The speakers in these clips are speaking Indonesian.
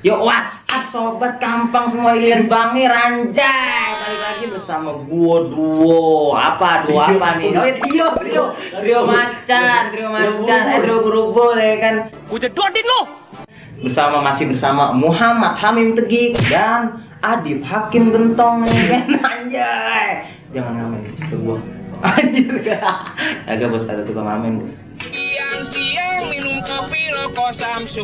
Yo WhatsApp sobat kampang semua Ilyas Bangir anjay balik lagi bersama gua duo. Apa duo apa nih? Oh trio trio trio macan trio macan. Eh trio berubur ya kan? Gue jedotin lo. bersama masih bersama Muhammad Hamim Tegik dan Adib Hakim Gentong ya kan? Anjay. Jangan ngamen ke gua. Anjir. Agak bos ada tukang ngamen bos Siang-siang minum kopi rokok Samsu.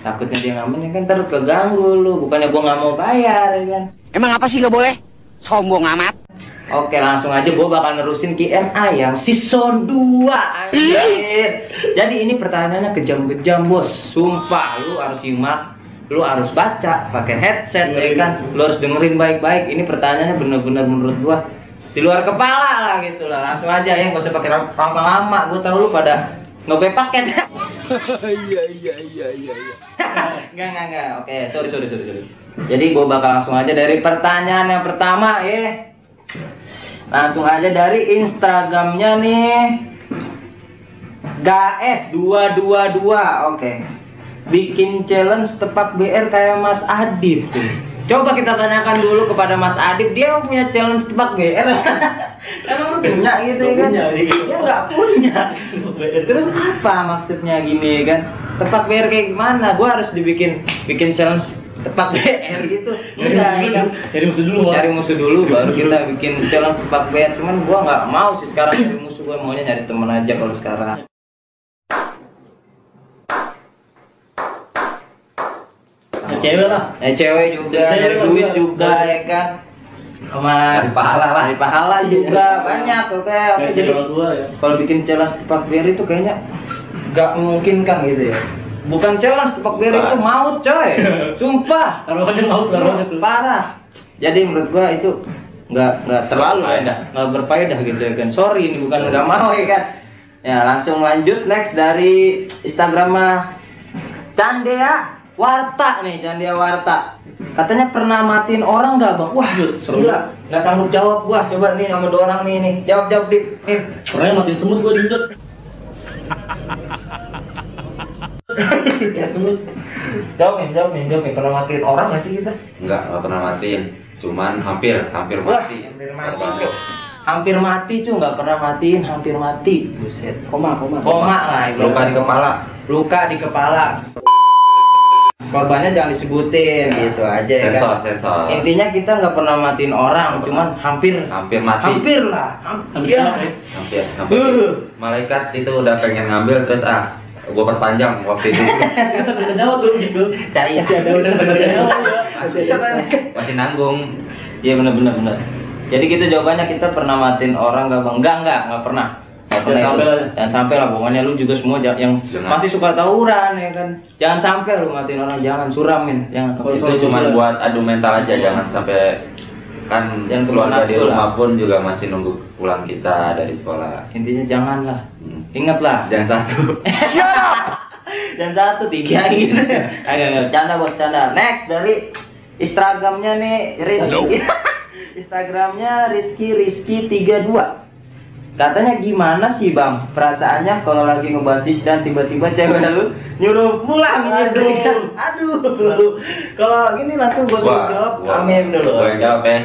takutnya dia ngamen ya kan terus keganggu lu. Bukannya gua nggak mau bayar ya kan? Emang apa sih nggak boleh? Sombong amat. Oke langsung aja gue bakal nerusin Q&A yang season 2 anjir. Jadi ini pertanyaannya kejam-kejam bos. Sumpah lu harus simak Lu harus baca pakai headset ya kan? Lu harus dengerin baik-baik. Ini pertanyaannya bener-bener menurut gua di luar kepala lah gitu lah. Langsung aja ya. Gak usah pakai lama-lama Gue tau lu pada nge paket Iya iya iya iya. Enggak, enggak, enggak. Oke, sorry, sorry, sorry, sorry. Jadi gue bakal langsung aja dari pertanyaan yang pertama ya. Langsung aja dari Instagramnya nih. Gaes 222. Oke. Bikin challenge tepak BR kayak Mas Adib tuh. Coba kita tanyakan dulu kepada Mas Adib, dia punya challenge tepak BR? emang punya gitu ya kan? Punya, iya. Dia nggak punya. Terus apa maksudnya gini kan? Tepak BR kayak gimana? Gua harus dibikin bikin challenge tepak BR gitu. Enggak, musuh kan? dulu, musuh. Cari musuh dulu baru kita bikin challenge tepak BR. Cuman gua nggak mau sih sekarang nyari musuh, gua maunya nyari temen aja kalau sekarang. Cewek lah. Ya cewek juga, Cewek duit juga. ya kan. Sama Cari pahala lah. Cari pahala juga banyak oke. Oke Kayak jadi ya. kalau bikin challenge tepak BR itu kayaknya nggak memungkinkan gitu ya. Bukan challenge tepak BR Bukan. itu maut coy. Sumpah. Taruhannya mau taruhannya tuh. Parah. Jadi menurut gua itu nggak nggak terlalu ya, nggak berfaedah gitu ya kan. Sorry ini bukan nggak mau ya kan. Ya langsung lanjut next dari Instagram Candea Warta nih Candea Warta. Katanya pernah matiin orang nggak bang? Wah Serem. gila nggak sanggup jawab gua. Coba nih sama dua orang nih nih jawab jawab dip. Nih. Pernah matiin semut gua diinjek. Ya semut. Jawab nih jawab nih jawab nih pernah matiin orang nggak sih kita? Enggak, enggak pernah matiin. Cuman hampir, hampir Wah, mati. hampir mati. Hampir mati cuy, nggak pernah matiin, hampir mati. Buset. Koma koma. Koma lah. ibaratnya. Luka di kepala. Luka di kepala. Korbannya jangan disebutin gitu aja ya Sensor, kan. sensor. Intinya kita nggak pernah matiin orang, cuman hampir Hampir mati. hampir lah. Hampir Hampir. Ya. ya. Hampir, hampir. Uh. Malaikat itu udah pengen ngambil terus ah, gua perpanjang waktu itu. Kita tuh gitu. Cari ya. Masih ada udah ada jawab ya. masih, masih nanggung. Iya benar benar benar. Jadi kita jawabannya kita pernah matiin orang nggak bang? Enggak enggak nggak pernah. Jangan sampai lah. Jangan sampai lah. Pokoknya lu juga semua yang Jangan. masih suka tawuran ya kan. Jangan sampai lu matiin orang. Jangan suramin. Jangan. Itu cuma buat adu mental aja, jangan sampai kan keluarga keluar di rumah lah. pun juga masih nunggu pulang kita dari sekolah. Intinya janganlah. Hmm. Ingatlah. Jangan satu. Dan satu tiga gitu. Agak agak canda bos canda. Next dari Instagramnya nih Rizky. Instagramnya Rizky Rizky 32 Katanya gimana sih bang perasaannya kalau lagi ngebasis dan tiba-tiba cewek lu nyuruh pulang gitu Aduh. kan? Aduh. Kalau gini langsung gue suruh jawab amin dulu. Yang jawab ya.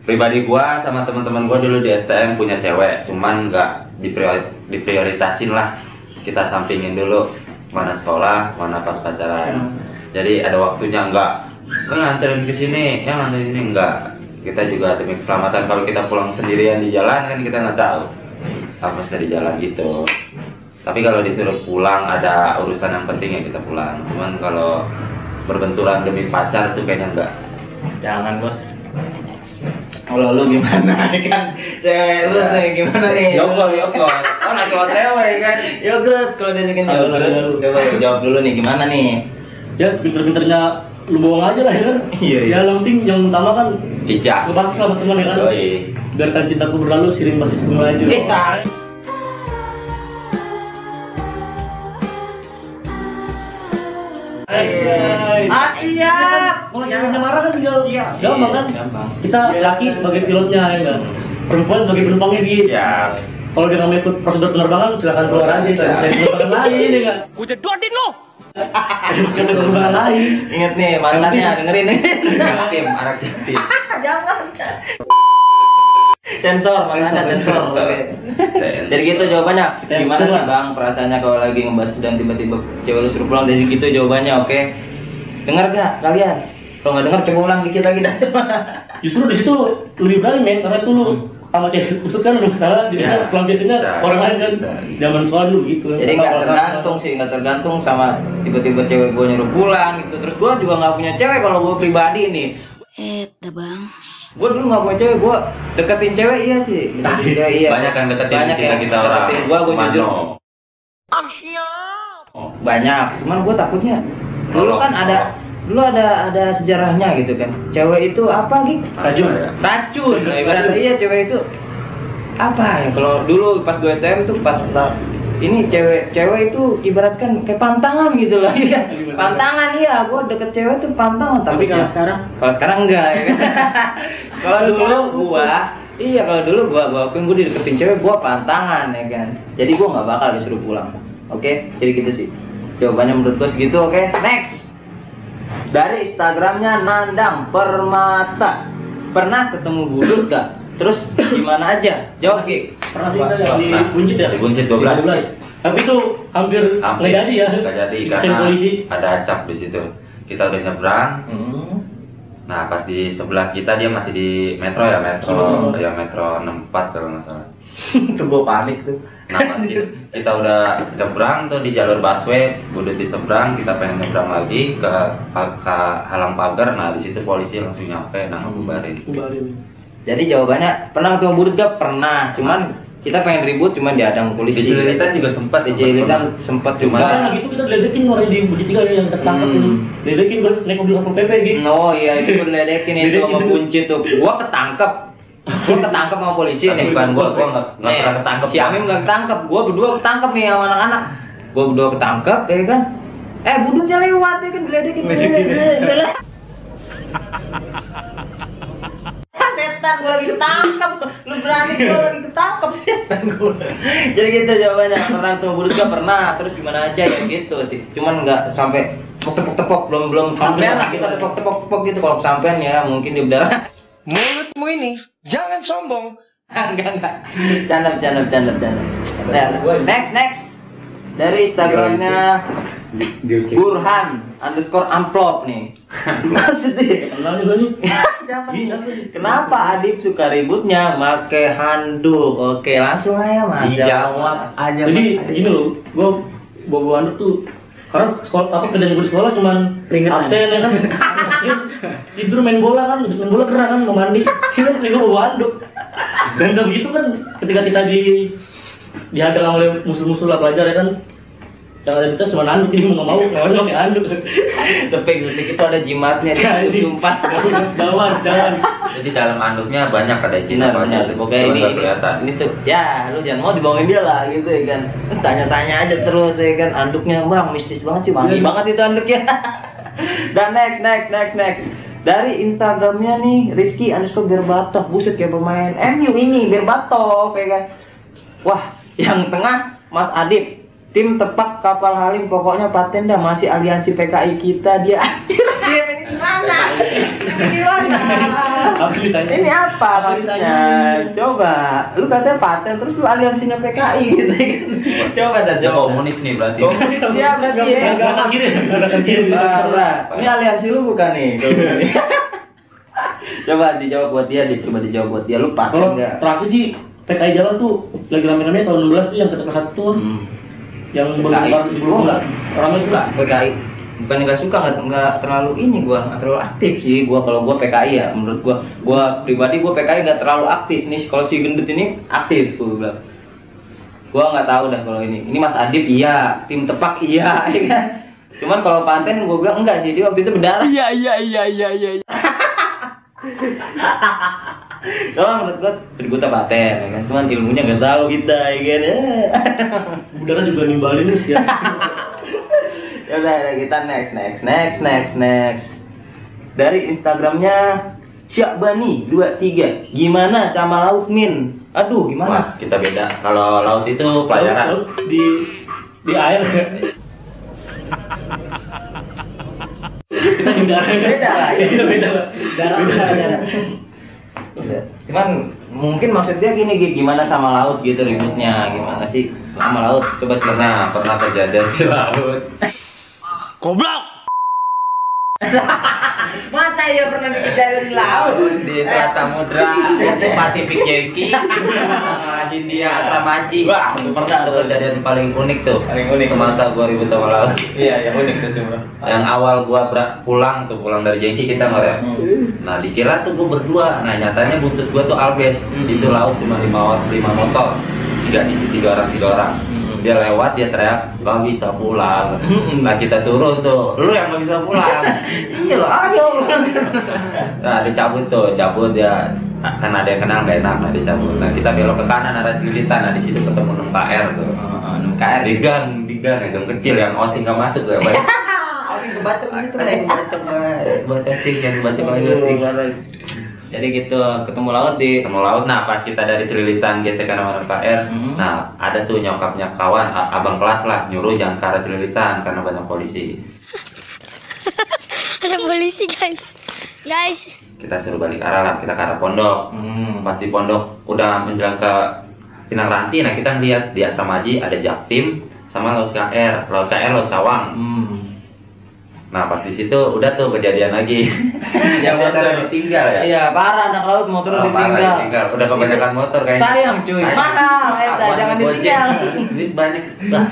Pribadi gua sama teman-teman gua dulu di STM punya cewek, cuman nggak dipriori- diprioritasin lah. Kita sampingin dulu mana sekolah, mana pas pacaran. Hmm. Jadi ada waktunya nggak nganterin ke sini, yang nganterin sini enggak. Kita juga demi keselamatan kalau kita pulang sendirian di jalan kan kita nggak tahu apa sih di jalan gitu. Tapi kalau disuruh pulang ada urusan yang penting ya kita pulang. Cuman kalau berbenturan demi pacar tuh kayaknya enggak. Jangan bos. Kalau lu gimana kan? Cewek lu nih gimana nih? Yogol, yogol. Oh nanti mau cewek kan? Yogurt kalau dia bikin Ayo, yogurt. ayo, ayo. Coba lu jawab dulu nih gimana nih? Ya sepinter-pinternya lu bohong aja lah ya kan. Iya, iya. Ya yang penting yang utama kan Bijak. lu pasti sama teman ya kan. Yoi. Biarkan cintaku berlalu siring masih semua aja. Eh, siap. Kalau ceweknya marah kan tinggal Iya. gampang kan? Gampang. Kita laki sebagai pilotnya ya kan. Perempuan sebagai penumpangnya gitu. Siap. Kalau dia nggak mau ikut prosedur penerbangan silakan keluar aja Siap. cari penerbangan lain ya kan. Gue jedotin lo. Lain. Ingat nih mantannya dengerin nih. Jatim, anak jatim. Jangan. Sensor, makanya sensor. Jadi gitu jawabannya. Gimana sih bang perasaannya kalau lagi ngebahas dan tiba-tiba cewek lu suruh pulang dari gitu jawabannya oke. Dengar gak kalian? Kalau nggak dengar coba ulang dikit lagi dah. Justru di situ lebih berani men karena itu lu sama cewek usut kan lu salah jadi Ya. kan Bisa. orang lain kan Bisa, bisa. zaman soal dulu gitu Jadi nggak tergantung sih, nggak tergantung sama tiba-tiba cewek gue nyuruh pulang gitu. Terus gue juga nggak punya cewek kalau gue pribadi nih. Eta bang. Gue dulu nggak punya cewek, gue deketin cewek iya sih. Deketin cewek iya. Banyak yang deketin Banyak kita yang kita orang. deketin gue, gue jujur. Oh, banyak cuman gue takutnya dulu kan ada dulu ada ada sejarahnya gitu kan. Cewek itu apa gitu Racun. racun nah, ibaratnya iya cewek itu. Apa ya? Kalau dulu pas gue STM tuh pas ini cewek cewek itu ibaratkan kayak pantangan gitu lah ya pantangan iya. Gue deket cewek tuh pantangan Tapi kalau sekarang? kalau sekarang enggak ya kan? Kalau dulu gua iya kalau dulu gua gua akuin gua dideketin cewek gua pantangan ya kan? Jadi gua nggak bakal disuruh pulang oke? Jadi gitu sih. Jawabannya menurut gua segitu oke? Next dari Instagramnya Nandang Permata. Pernah ketemu budut gak terus gimana aja? Jawab sih pernah sih di Buncit ya? Di Buncit 12. tapi itu hampir nggak jadi ya? nggak jadi karena polisi. ada acap di situ. Kita udah nyebrang. hmm. Nah pas di sebelah kita dia masih di metro ya metro ya metro 64 kalau nggak salah. itu gua panik tuh Nah kita, udah nyebrang tuh di jalur busway, udah di seberang kita pengen nyebrang lagi ke, ke halang pagar. Nah di situ polisi langsung nyampe, nah ngebubarin. Kubarin. jadi jawabannya pernah ketemu budut gak pernah cuman kita pengen ribut cuman diadang polisi Di Cililitan juga sempat di Cililitan sempat juga Bahkan lagi itu kita diledekin orang di Buncit tiga yang tertangkap Hmm. ini diledekin gue naik mobil satpol pp gitu Oh iya itu gue diledekin itu sama kunci tuh. Gua ketangkep. Gua ketangkep sama polisi nih. bukan gua, gua nggak pernah ketangkep. Si Amim nggak ketangkep. Gua berdua ketangkep nih sama anak-anak. Gua berdua ketangkep ya kan. Eh budutnya lewat ya kan diledekin. setan gua lagi ketangkep lu berani gua lagi ketangkep setan gua jadi gitu jawabannya pernah ketemu budut gak pernah terus gimana aja ya gitu sih cuman nggak sampai tepok tepok belum belum sampean lah kita tepok tepok tepok gitu kalau sampean ya mungkin di udara Mulutmu ini jangan sombong. enggak enggak. Canda canda canda canda. Next next. Dari instagramnya Burhan underscore amplop nih. Maksudnya? Iya? Kenapa Adib suka ributnya? Make handuk? Oke, langsung aja Mas. Dijawab. Aja. jadi gini loh. Gue bawa bawa anduk tuh karena sekolah apa kerjaan gue di sekolah cuman Peringatan. absen ya kan? Tidur main bola kan habis main bola gerah kan mau mandi. Kita gue bawa anduk dan udah begitu kan ketika kita di dihadang oleh musuh-musuh lah pelajar ya kan yang ada di tas cuma anduk jadi mau nggak mau nggak mau pakai anduk Sepik sepik itu ada jimatnya itu sumpah. dawan dawan Jadi dalam anduknya banyak ada Benar benar. Pokoknya ini, ini, kelihatan. ini tuh ya lu jangan mau dibohongin dia lah gitu ya kan. Tanya-tanya aja terus ya kan anduknya bang mistis banget sih wangi banget itu anduknya. Dan next next next next dari Instagramnya nih Rizky underscore Berbatov buset kayak pemain MU ini Berbatov ya kan. Wah yang tengah Mas Adib tim tepak kapal Halim pokoknya paten dah masih aliansi PKI kita dia anjir dia ini gimana ini gimana Apa ini maksudnya? Coba, lu katanya paten terus lu aliansinya PKI gitu kan. Coba dan coba. komunis nih berarti. Komunis dia berarti ya. Nggak kanan kiri nggak. Ini aliansi lu bukan nih? Coba dijawab buat dia, di- coba dijawab buat dia. Lu pasti enggak? terakhir sih PKI jalan tuh lagi rame-rame tahun 16 tuh yang ketika satu tuh Hmm. Yang di Gua enggak. rame tuh Enggak, PKI. Bukan nggak suka, nggak nggak terlalu ini gua, nggak terlalu aktif sih gua kalau gua PKI ya. Menurut gua, gua pribadi gua PKI nggak terlalu aktif nih. Kalau si gendut ini aktif gua bilang. Gua nggak tahu dah kalau ini. Ini Mas Adib iya, tim tepak iya, ya kan. Cuman kalau paten gua bilang enggak sih dia waktu itu berdarah. Iya iya iya iya iya. Kalau menurut gua tributnya paten, ya kan. Cuman ilmunya nggak tahu kita, ya kan. udara juga nimbalin sih ya ya udah ya kita next next next next next dari instagramnya Syakbani 23 gimana sama laut min aduh Wah, gimana kita beda. Kalau laut itu pelajaran. Laut- laut di di air darah Beda lah. Iya, beda lah darah beda Iya. Cuman mungkin maksudnya gini Gi, gimana sama laut gitu ributnya? Gimana sih? Sama laut coba cerita. pernah kejadian di laut Masa ya pernah dikejar di laut di Selat Samudra di Pasifik Jeki sama di India asrama haji Wah, pernah itu tuh. kejadian paling unik tuh Paling unik. semasa gua ribut sama laut Iya, yang unik tuh semua. yang awal gua pulang tuh pulang dari Jeki kita ngorek Hmm. nah dikira tuh gua berdua nah nyatanya buntut gua tuh albes Hmm. itu laut cuma lima lima motor tiga tiga orang tiga orang Hmm. Dia lewat dia teriak gak bisa pulang. Nah kita turun tuh. Lu yang gak bisa pulang. Iya loh, ayo. nah dicabut tuh cabut dia. Kan ada yang kenal gak enak nah dicabut. Nah kita belok ke kanan ada celilitan nah di situ ketemu 6 KR tuh. KR di gang di gang ya gang kecil yang osing gak masuk ya baik Osing kebacok gitu. bacok buat testing yang bacok lagi Jadi gitu, ketemu laut di ketemu laut nah pas kita dari celilitan gesekan sama KR Hmm. nah ada tuh nyokapnya kawan abang kelas lah nyuruh jangan ke arah celilitan karena banyak polisi Ada polisi guys. Guys, kita suruh balik arah lah kita ke arah pondok Hmm. pas di pondok udah menjelang ke Pinang Ranti nah kita ngeliat di asrama haji ada Jaktim sama laut KR laut KR laut Cawang Hmm. Nah pas di situ udah tuh kejadian lagi yang motor ditinggal ya Iya, parah anak laut motor Oh, ditinggal. ditinggal. Udah kebanyakan motor kayaknya. Sayang, cuy. Mahal, jangan ditinggal. Duit banyak. Bah,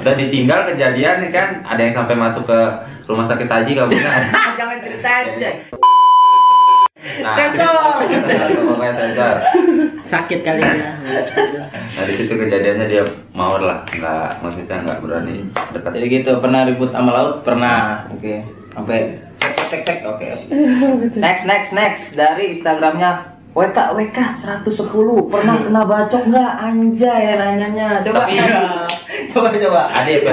udah ditinggal kejadian nih kan ada yang sampai masuk ke rumah sakit haji kaburnya. Jangan cerita aja. Nah, Sensor. sensor, pokoknya sensor. Sakit kali ya. Nah di situ kejadiannya dia mau lah, nggak maksudnya nggak berani dekat. Jadi gitu, pernah ribut sama laut? Pernah. Oke. Sampai tek tek tek. Oke. Next next next dari Instagramnya WK WK 110 pernah kena bacok nggak anjay nanyanya coba Tapi- coba coba Ada yang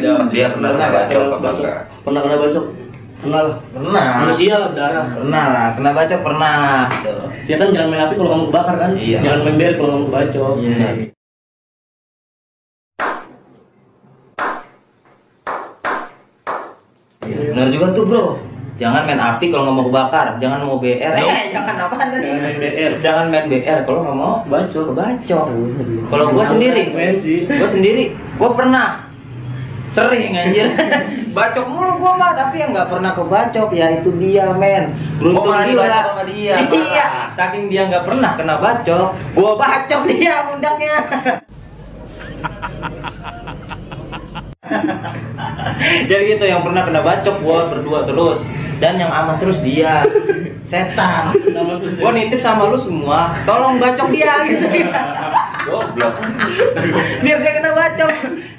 Jawab, dia pernah nggak? bacok pernah kena bacok pernah lah pernah manusia lah darah pernah lah kena bacok pernah ya kan jangan main api kalau kamu kebakar kan Iya. jangan main bel kalau kamu kebacok Iya. Benar juga tuh bro. Jangan main api kalau nggak mau kebakar. Jangan mau BR. Eh, jangan apa tadi? Jangan main BR. Jangan main BR kalau nggak mau Kebacok. kebacok. Kalau gua sendiri, gua sendiri, gua pernah sering anjir. Bacok mulu gua mah tapi yang nggak pernah kebacok ya itu dia men. Beruntung Oh, gila. dibacok sama dia, iya saking dia nggak pernah kena bacok gua bacok dia pundaknya jadi gitu yang pernah kena bacok gua berdua terus. Dan yang aman terus dia. Setan. Tuh gua nitip sama lu semua. Tolong bacok dia. gitu Goblok. biar dia kena bacok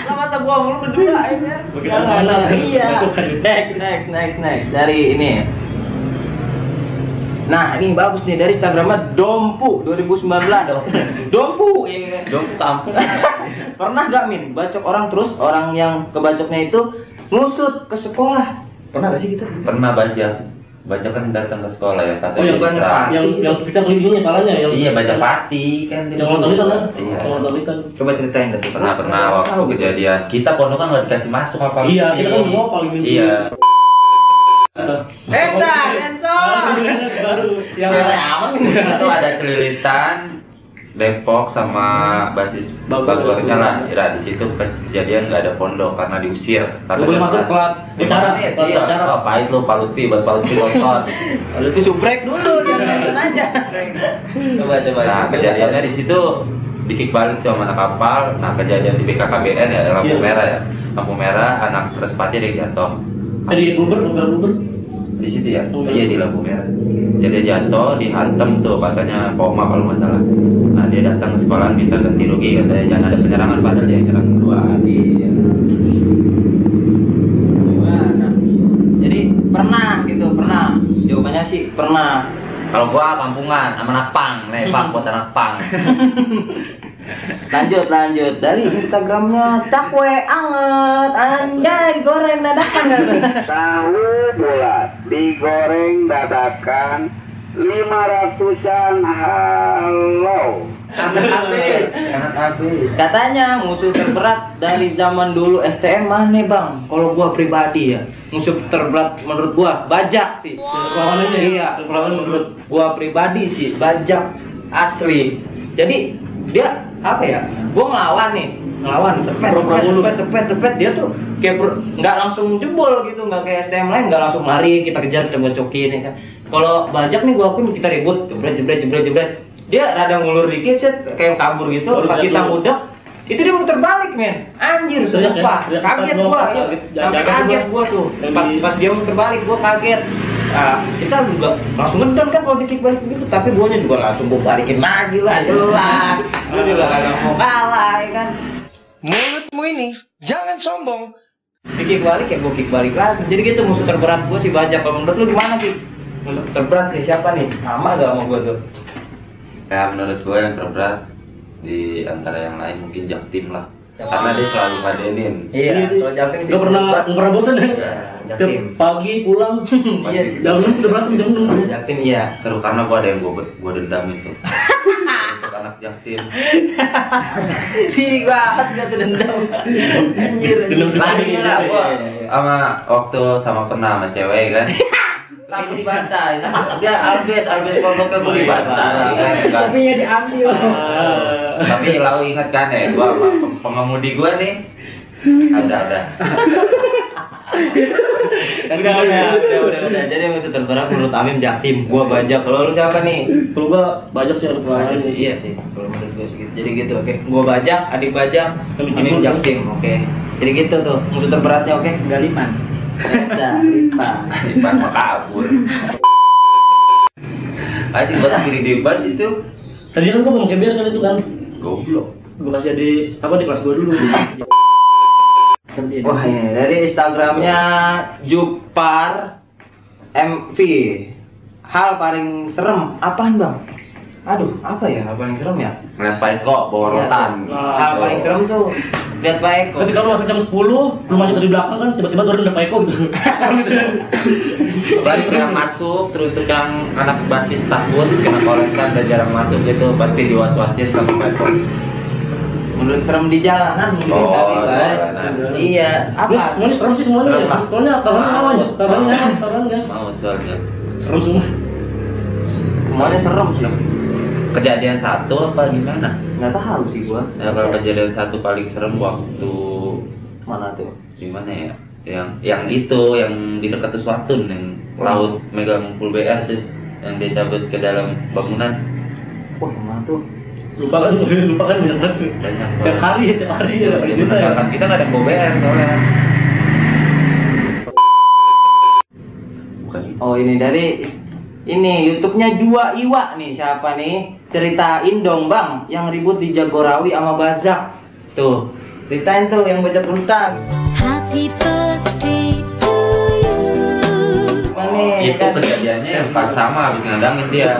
lah masa gua mulu berdua aja Jangan. mana? iya next next next next dari ini Nah ini bagus nih dari Instagramnya Dompu 2019 Dompu iya. Dong kampung. Pernah gak Min bacok orang terus orang yang kebacoknya itu ngusut ke sekolah Pernah gak sih gitu? Pernah baca. Baca kan datang ke sekolah ya oh katanya yang. Pak. yang yang kita kelilingnya palanya yang Iya baca pati kan. yang nonton ikan kan Iya. yang nonton ikan Coba ceritain deh Pernah pernah waktu kejadian kita pondok kan nggak dikasih masuk apa iya kita kan mau paling benci Iya. Sensor baru yang aman itu ada celilitan Depok sama basis Bogor. Bogornya lah. Ya, di situ kejadian nggak ada pondok karena diusir. Nggak boleh masuk kelas utara, Iya, kelas iya. utara. Oh, pahit lu paluti, buat paluti kotor. Lalu itu subrek dulu, jangan aja Coba coba Nah, kejadiannya di situ dikik balik sama anak kapal. Nah, kejadian di BKKBN ya lampu Iya. merah ya. Lampu merah, anak respati ada jatuh. tadi Uber Uber Uber Di situ ya? Oh, Iya di lampu merah. Jadi jatuh, dihantam tuh, katanya koma kalau nggak salah. Dia datang ke sekolah minta ganti rugi, katanya jangan ada penyerangan padahal dia nyerang dua hari. Gimana? Jadi pernah gitu, pernah Jawabannya sih pernah Kalau gua kampungan, sama anak pang, lepak buat anak pang. Lanjut, lanjut Dari Instagramnya cakwe anget Anjay, digoreng dadakan? Tahu bulat digoreng dadakan lima ratusan halo Hangat habis, habis. Katanya musuh terberat dari zaman dulu STM mana bang? Kalau gua pribadi ya, musuh terberat menurut gua bajak sih. Ya? Iya, menurut gua pribadi sih bajak asli. Jadi dia apa ya? Gua ngelawan nih, ngelawan tepet tepet tepet tepet tepet dia tuh kayak nggak langsung jebol gitu, nggak kayak STM lain nggak langsung lari kita kejar coba cokin ya kan. Kalau bajak nih gua akuin kita ribut, jebret jebret jebret jebret. Dia rada ngulur dikit, set, kayak kabur gitu. Baru Pas kita ngudak, itu dia muter balik men. Anjir, Teriak ya? sumpah. Teriak Kaget gua ya. Sampai jangan kaget gua. tuh. Pas pas dia muter balik gua kaget. Nah, kita juga langsung ngedon kan kalau dikit balik begitu, tapi guanya juga langsung gua balikin lagi lah, jelas. Gua juga kagak mau kalah ya kan. Mulutmu ini jangan sombong. Dikit balik ya gua kick balik lagi. Jadi gitu musuh terberat gua sih bajak. Kalau menurut lu gimana sih? Musuh terberat nih siapa nih? Sama gak sama gua tuh? Ya menurut gue yang terberat di antara yang lain mungkin Jaktim lah. Karena dia selalu ngadenin. Iya, sih. kalau Jaktim sih Gak pernah berat. nggak pernah bosan ya. Iya, Jaktim. pagi pulang. Iya, Jam enam udah berangkat jam enam. Jaktim iya. Seru karena gue ada yang gue gue dendam itu. Anak Jaktim. Sih gua asli tuh dendam. Anjir. Lagi lah iya, gue iya, iya. sama waktu sama pernah sama cewek kan. Lalu dibantai. Dia albes, albes pondoknya gue dibantai. Kan, kan. Kopinya diambil. Ah. Tapi lau ingat kan ya, gua pengemudi gua nih ada ada. Udah, udah, udah, udah, udah. Jadi musuh terberat menurut Amin Jaktim. Gua bajak. Kalau lu siapa nih? Kalau gua banyak sih perlawanan Bajak sih. iya sih. Kalau menurut gua segitu. Jadi gitu, oke. Gua bajak, adik bajak, Amin Amin Jaktim. Oke. Jadi gitu tuh, musuh terberatnya, oke. Galiman. Udah, Lipa. Ipan mau kabur. Aji gua sendiri debat itu Tadi kan gua mau kebiar kan itu kan. goblok. Gua masih di apa di kelas gua dulu. Wah ini dari Instagramnya Jupar MV. Hal paling serem apaan bang? Aduh, apa ya hal paling serem ya? Ngeliat Pak Eko bawa rotan. Hal paling serem tuh lihat Pak Eko. Ketika lu masuk jam 10, lu maju dari belakang kan tiba-tiba turun ada Pak Eko gitu. Apalagi yang masuk terus tuh yang anak basis takut kena kolekan dan jarang masuk gitu pasti diwas-wasin sama Pak Eko. Menurut serem di jalanan mungkin Oh, kali kan? jalanan. Iya, Apa? Semuanya serem sih semuanya. Serem ya. Soalnya Mau. lawan, tawaran Mau. kan, tawaran kan. Mau soalnya. Serem semua. Semuanya serem sih. Kejadian satu apa gimana? Nggak tahu sih gua. Ya kalau kejadian satu paling serem waktu Mana tuh? di mana ya? Yang yang itu yang di dekat Suatun yang laut megang full BR tuh yang dia cabut ke dalam bangunan Wah, mana tuh? Lupa kan, lupa kan banyak banget. banyak Tiap soalnya. hari, tiap hari ya, ada Di cerita ya. kita nggak ada bawa BR soalnya. Bukan. Oh ini dari ini YouTube-nya Jua Iwa nih siapa nih? Ceritain dong bang yang ribut di Jagorawi sama Bazak. Tuh, ceritain tuh yang baca tuntas. Happy birthday to you. Apa nih? itu kejadiannya yang pas sama habis ngadangin dia.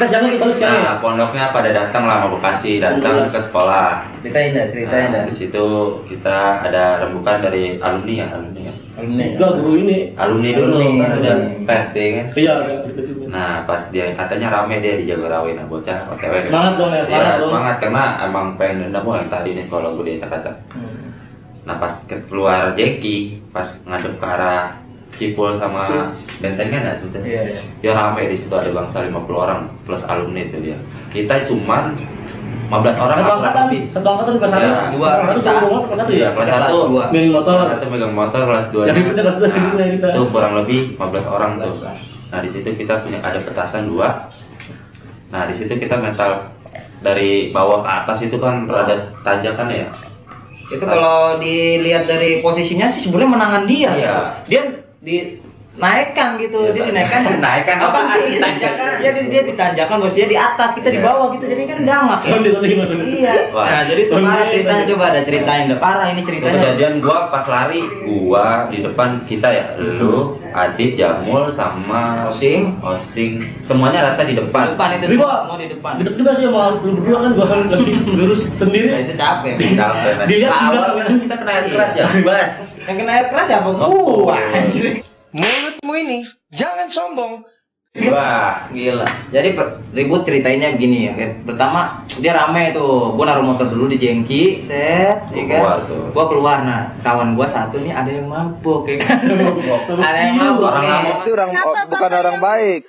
Kita jangan kita ya. Nah, pondoknya pada datang lah sama Bekasi, datang ke sekolah. Ceritain dah, ceritain Nah, dah. di situ kita ada rembukan dari alumni ya, alumni ya. Enggak, guru ini. Alumni dulu Alumni, kan alumni. PT kan. Iya, ada juga. Nah, pas dia katanya rame dia di Jagorawi nah bocah OTW. Semangat dong ya, semangat Iya, dong. semangat karena emang pengen dendam oh, yang tadi nih sekolah gue di Jakarta. Hmm. Nah, pas ke- keluar Jeki, pas ngadep ke arah Cipul sama Bentengan ya sudah. Iya, iya. Dia rame di situ ada bangsa 50 orang plus alumni itu dia. Kita cuman 15 orang Satu angkatan, lebih. satu angkatan kelas satu, Ya, dua, kelas satu kelas satu ya. Iya, kelas satu. dua. Milih motor. Kelas satu megang motor, kelas 2 Yang ributnya kelas dua, ributnya kita. Itu kurang lebih 15 orang tuh. Nah, di situ kita punya ada petasan dua. Nah, di situ kita mental dari bawah ke atas itu kan rada tanjakan ya. Itu kalau dilihat dari posisinya sih sebenarnya menangan dia. Iya. Dia di naikkan gitu, Iya, dia dinaikkan. Naikkan apa? Ditanjakan. Iya, dia, dia ditanjakan, bosnya di atas, kita di Iya. bawah gitu. Jadi kan dangak. ya. Iya. Wah. Nah, jadi itu parah ceritanya coba ada ceritain deh. Parah ini ceritanya. kejadian gua pas lari, gua di depan kita ya, lu, Adit, Jamul sama Osing. Osing, semuanya rata di depan. Depan itu semua, semua di depan. Gede juga sih sama lu berdua kan gua lagi lurus Nah, sendiri. itu capek. Di tenan. Dilihat, awal kan kita kena air keras ya, bas. Yang kena air keras? Oh. Gua. anjir. Ini jangan sombong. Wah, Gila. Jadi per- ribut ceritainnya begini ya. kan. Pertama dia rame tuh. Gua naruh motor dulu di jengki, set, ya kan. Keluar tuh. Gua keluar nah. Kawan gua satu nih ada yang mabuk ya kan. ada yang mabuk. Orang mabuk. Itu orang bukan orang baik.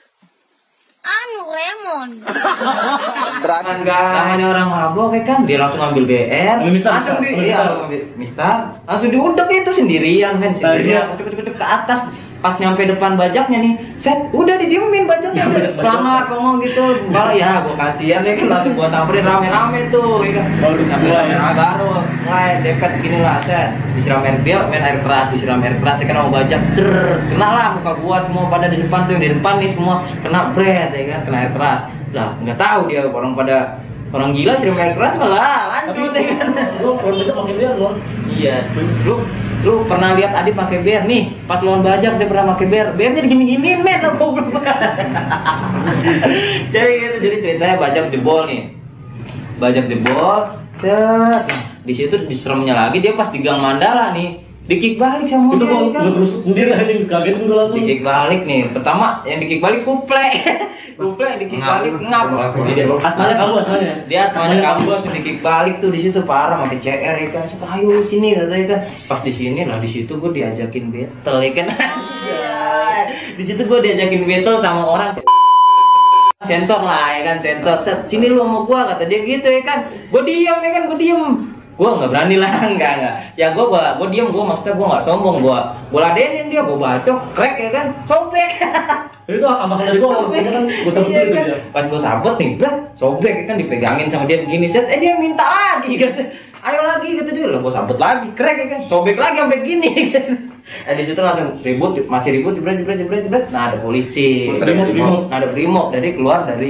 Anu Lemon. Guys. Namanya orang mabuk ya kan. Dia langsung ambil BR. Mistar, langsung di iya, mistar. Langsung diudek itu sendirian kan iya. sendirian. Kucuk-kucuk ke atas. Pas nyampe depan bajaknya nih, set, udah didiemin bajaknya, pelangat ngomong gitu, kalau ya gua kasihan ya kan langsung gua samperin rame-rame tuh, ya kan, Baru sampai ah, baru mulai depet gini lah, set, disiram air dia main air keras, disiram air keras, ya kan mau bajak, ter, kena lah muka gua semua pada di depan tuh yang di depan nih semua kena bread ya kan, kena air keras, lah nggak tahu dia orang pada orang gila siram air keras malah lanjut ya kan. Lu kalau pakai biar lu. Iya, lu lu pernah lihat Adi pakai bear nih? Pas lawan bajak dia pernah pakai bear, bearnya digini-gini men aku belum. jadi gitu, jadi ceritanya bajak jebol nih, bajak jebol, set, Nah, di situ diseremnya lagi dia pas di gang Mandala nih, dikik balik sama Itu ya kan? gua terus sendiri aja kaget gua langsung. dikik balik nih, pertama yang dikik balik kuple, kuple dikik Ngap. balik ngap, Asalnya kamu asalnya. dia asmanya kamu langsung dikik balik tuh di situ parah pakai CR ya kan. Suka, ayo sini katanya kan. Pas di sini lah di situ gue diajakin battle ya kan. Di situ gue diajakin battle sama orang. Sensor lah ya kan sensor. Set, sini lu sama gua kata dia gitu ya kan. Gue diem ya kan gue diem gue nggak berani lah nggak nggak ya gue gua gue diem gue maksudnya gue nggak sombong gue gue ladenin dia gue bacok krek ya kan sobek Itu gua waktu itu kan gua sebut Iya itu kan? dia. Pas gue sabut nih, bret, sobek kan dipegangin sama dia begini set, eh dia minta lagi kan. Ayo lagi kata dia, lah gue sabut lagi, krek ya kan, sobek lagi sampai gini kan. Eh di situ langsung ribut, masih ribut, jebret, jebret, jebret, jebret. Nah ada polisi, Brimob, brimob. nah ada brimob, dari keluar dari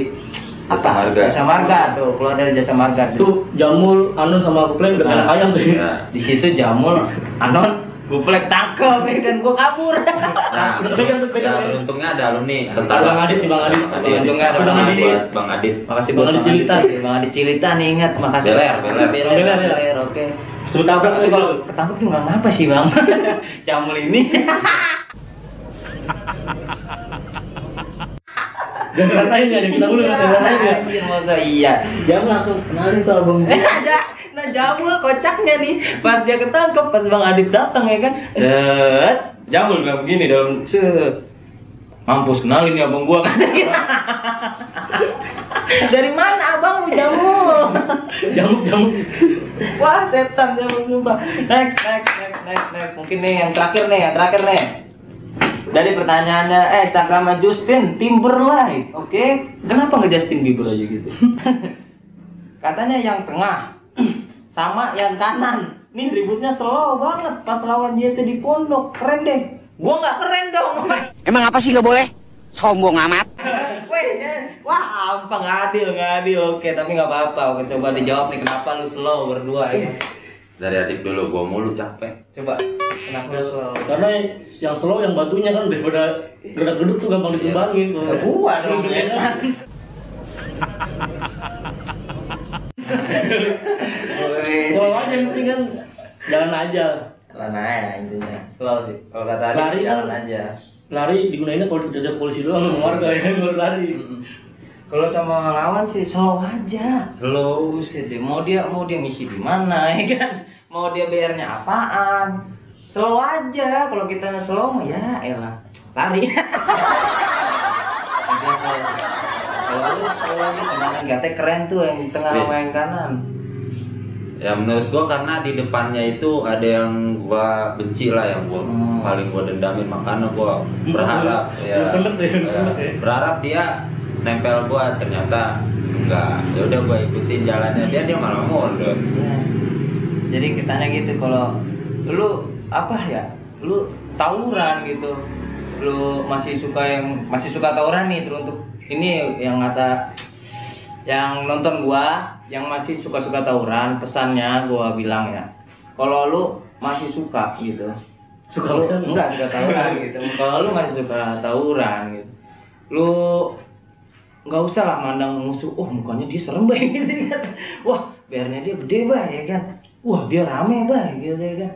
Jasa marga. Jasa marga tuh, keluar dari jasa marga. Itu Jamul, Anun sama Kuplay udah kayak Nah. ayam tuh. Ya. Di situ jamul, anon, guplek tangkep ya kan, gue kabur. Nah, pegang tuh, pegang, ya, pegang. beruntungnya ada lu nih. Ada Bang Adit nih, Bang Adit. Bang Adit. Untungnya ada Bang Bang Adit. Adit. Bang Adit. Makasih Bang buat Adi Bang Cilita. Adi. Bang Adi Cilita nih ingat, makasih. Beler, beler. beler, Beler, beler, oke. Sebut tabrak Tapi kalau ketangkep juga nggak ngapa sih bang, camul ini. Jangan ngerasain ya, kita dulu jangan ngerasain ya. Anjir, masa iya. Jangan langsung kenalin tuh abang. Ada, nah jamul kocaknya nih, pas dia ketangkep, pas bang Adit datang ya kan, set, jamul bilang begini dalam set. Mampus kenalin ya abang gua. Dari mana abang lu jamul? Jamuk, jamuk. Wah setan jamul sumpah. Next, next, next, next, next. Mungkin nih yang terakhir nih, yang terakhir nih. Dari pertanyaannya, eh Instagramnya Justin Timberlake, oke? Kenapa nggak Justin Bieber aja gitu? Katanya yang tengah sama yang kanan. Nih ributnya slow banget pas lawan JT di pondok, keren deh. Gua nggak keren dong. Emang apa sih nggak boleh? Sombong amat. Weh, ya. wah adil nggak adil. Oke, tapi nggak apa-apa. Oke, coba dijawab nih kenapa lu slow berdua ya? Dari adik dulu gua mulu capek. Coba, kenapa lu slow? Karena yang slow yang batunya kan daripada gerak geduk tuh gampang ditumbangin. Ya, gua dong, enak. Slow aja yang penting kan jalan aja. Jalan aja intinya. Slow sih. Kalau kata Lari kan? jalan aja. Lari digunainnya kalau dijajak polisi doang sama warga ya kan baru lari. Kalau sama lawan sih slow aja. Slow sih. dia. Mau dia mau dia misi di mana ya kan? Mau dia bayarnya apaan? Slow aja. Kalau kita slow mah ya elah lari. Kalau lu slow aja tendangan gate keren tuh yang di tengah sama yang kanan. Ya menurut gua karena di depannya itu ada yang gua benci lah yang gua Hmm. paling gua dendamin makanya gua berharap ya, ya, deh. berharap dia nempel gua ternyata enggak ya udah gua ikutin jalannya dia dia malah mundur Iya. Jadi kesannya gitu kalau lu apa ya? Lu tawuran gitu. Lu masih suka yang masih suka tawuran nih teruntuk ini yang kata yang nonton gua yang masih suka-suka tawuran pesannya gua bilang ya. Kalau lu masih suka gitu. Suka lu, enggak suka tawuran gitu. Kalau lu masih suka tawuran gitu. Lu nggak usah lah mandang musuh. Oh mukanya dia serem banget gitu kan wah biarnya dia gede bah ya kan? Wah dia rame bah gitu ya kan?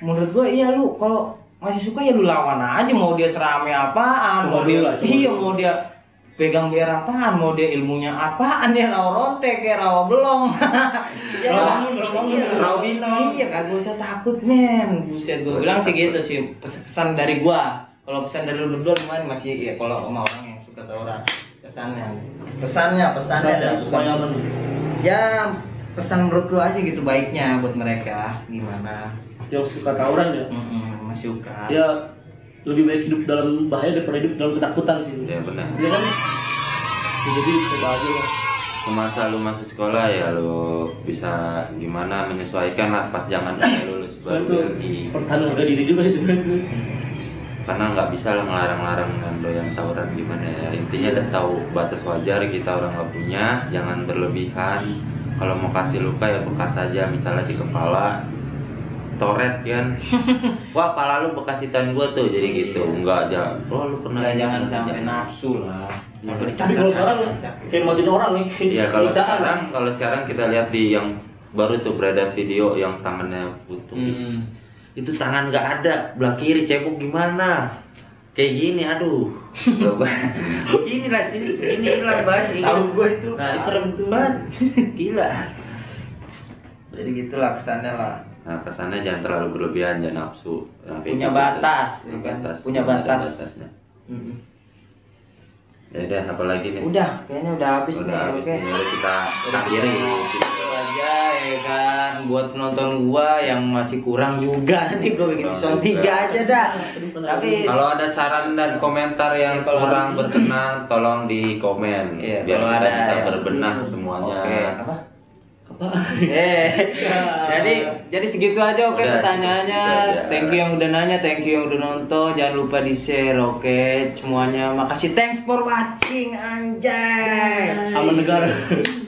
Menurut gua iya lu kalau masih suka ya lu lawan aja. Mau dia serame apaan? Coba mau dia coba iya mau dia pegang biar apaan? Mau dia ilmunya apaan? Ya rawa ronte kayak rawa belum ya Rawa iya, minum iya kagak usah takut men. Buset gue bilang sih gitu sih. Pesan dari gua. Kalau pesan dari lu berdua gimana masih ya kalau sama orang yang suka tawuran pesannya pesannya pesannya Pesan dan supaya apa nih? ya pesan menurut lu aja gitu baiknya buat mereka gimana Yang suka tawuran ya. Mm-mm, masih suka Ya lebih baik hidup dalam bahaya daripada hidup dalam ketakutan sih. ya benar Iya kan? Ya, jadi coba aja lah. semasa lu masuk sekolah ya lu bisa gimana menyesuaikan lah pas jangan lulus baru ganti pertahanan harga diri juga sih sebenarnya. Karena nggak bisa lah ngelarang-larang dengan doyan tawuran gimana ya. Intinya udah tahu batas wajar kita orang nggak punya jangan berlebihan. Kalau mau kasih luka ya bekas aja misalnya di kepala toret kan. Wah pala lu bekas hitan gua tuh jadi gitu. Nggak aja oh lu pernah Nggak, jangan sampai nafsu lah. Tapi Tapi kalau sekarang kayak majuin orang nih. ya kalau sekarang kalau sekarang kita lihat di yang baru tuh berada video yang tangannya putus Hmm. Itu tangan nggak ada belah kiri cebok gimana? Kayak gini aduh. Coba. Ini lah sini ini lah banyak Tahu gua itu. nah serem banget. Gila. Jadi gitulah kesannya lah. Nah kesannya jangan terlalu berlebihan jangan nafsu. Nah, Punya gitu. batas, punya ya kan? batas. Punya batas. batasnya. Mm-mm. ya udah apalagi nih? Udah kayaknya udah habis udah nih habis oke. nih kita Udah. akhiri ya kan buat penonton gua yang masih kurang juga nanti gua bikin season juga. 3 aja dah tapi Kalau ada saran dan komentar yang Ya, kalau kurang berkenan, tolong di komen Iya, biar kita ada bisa ya. berbenah semuanya. oke apa Apa? Eh, jadi jadi segitu aja oke Udah, pertanyaannya. Thank you yang udah nanya, thank you yang udah nonton. Jangan lupa di share, oke semuanya. Makasih, thanks for watching, anjay. Aman negara.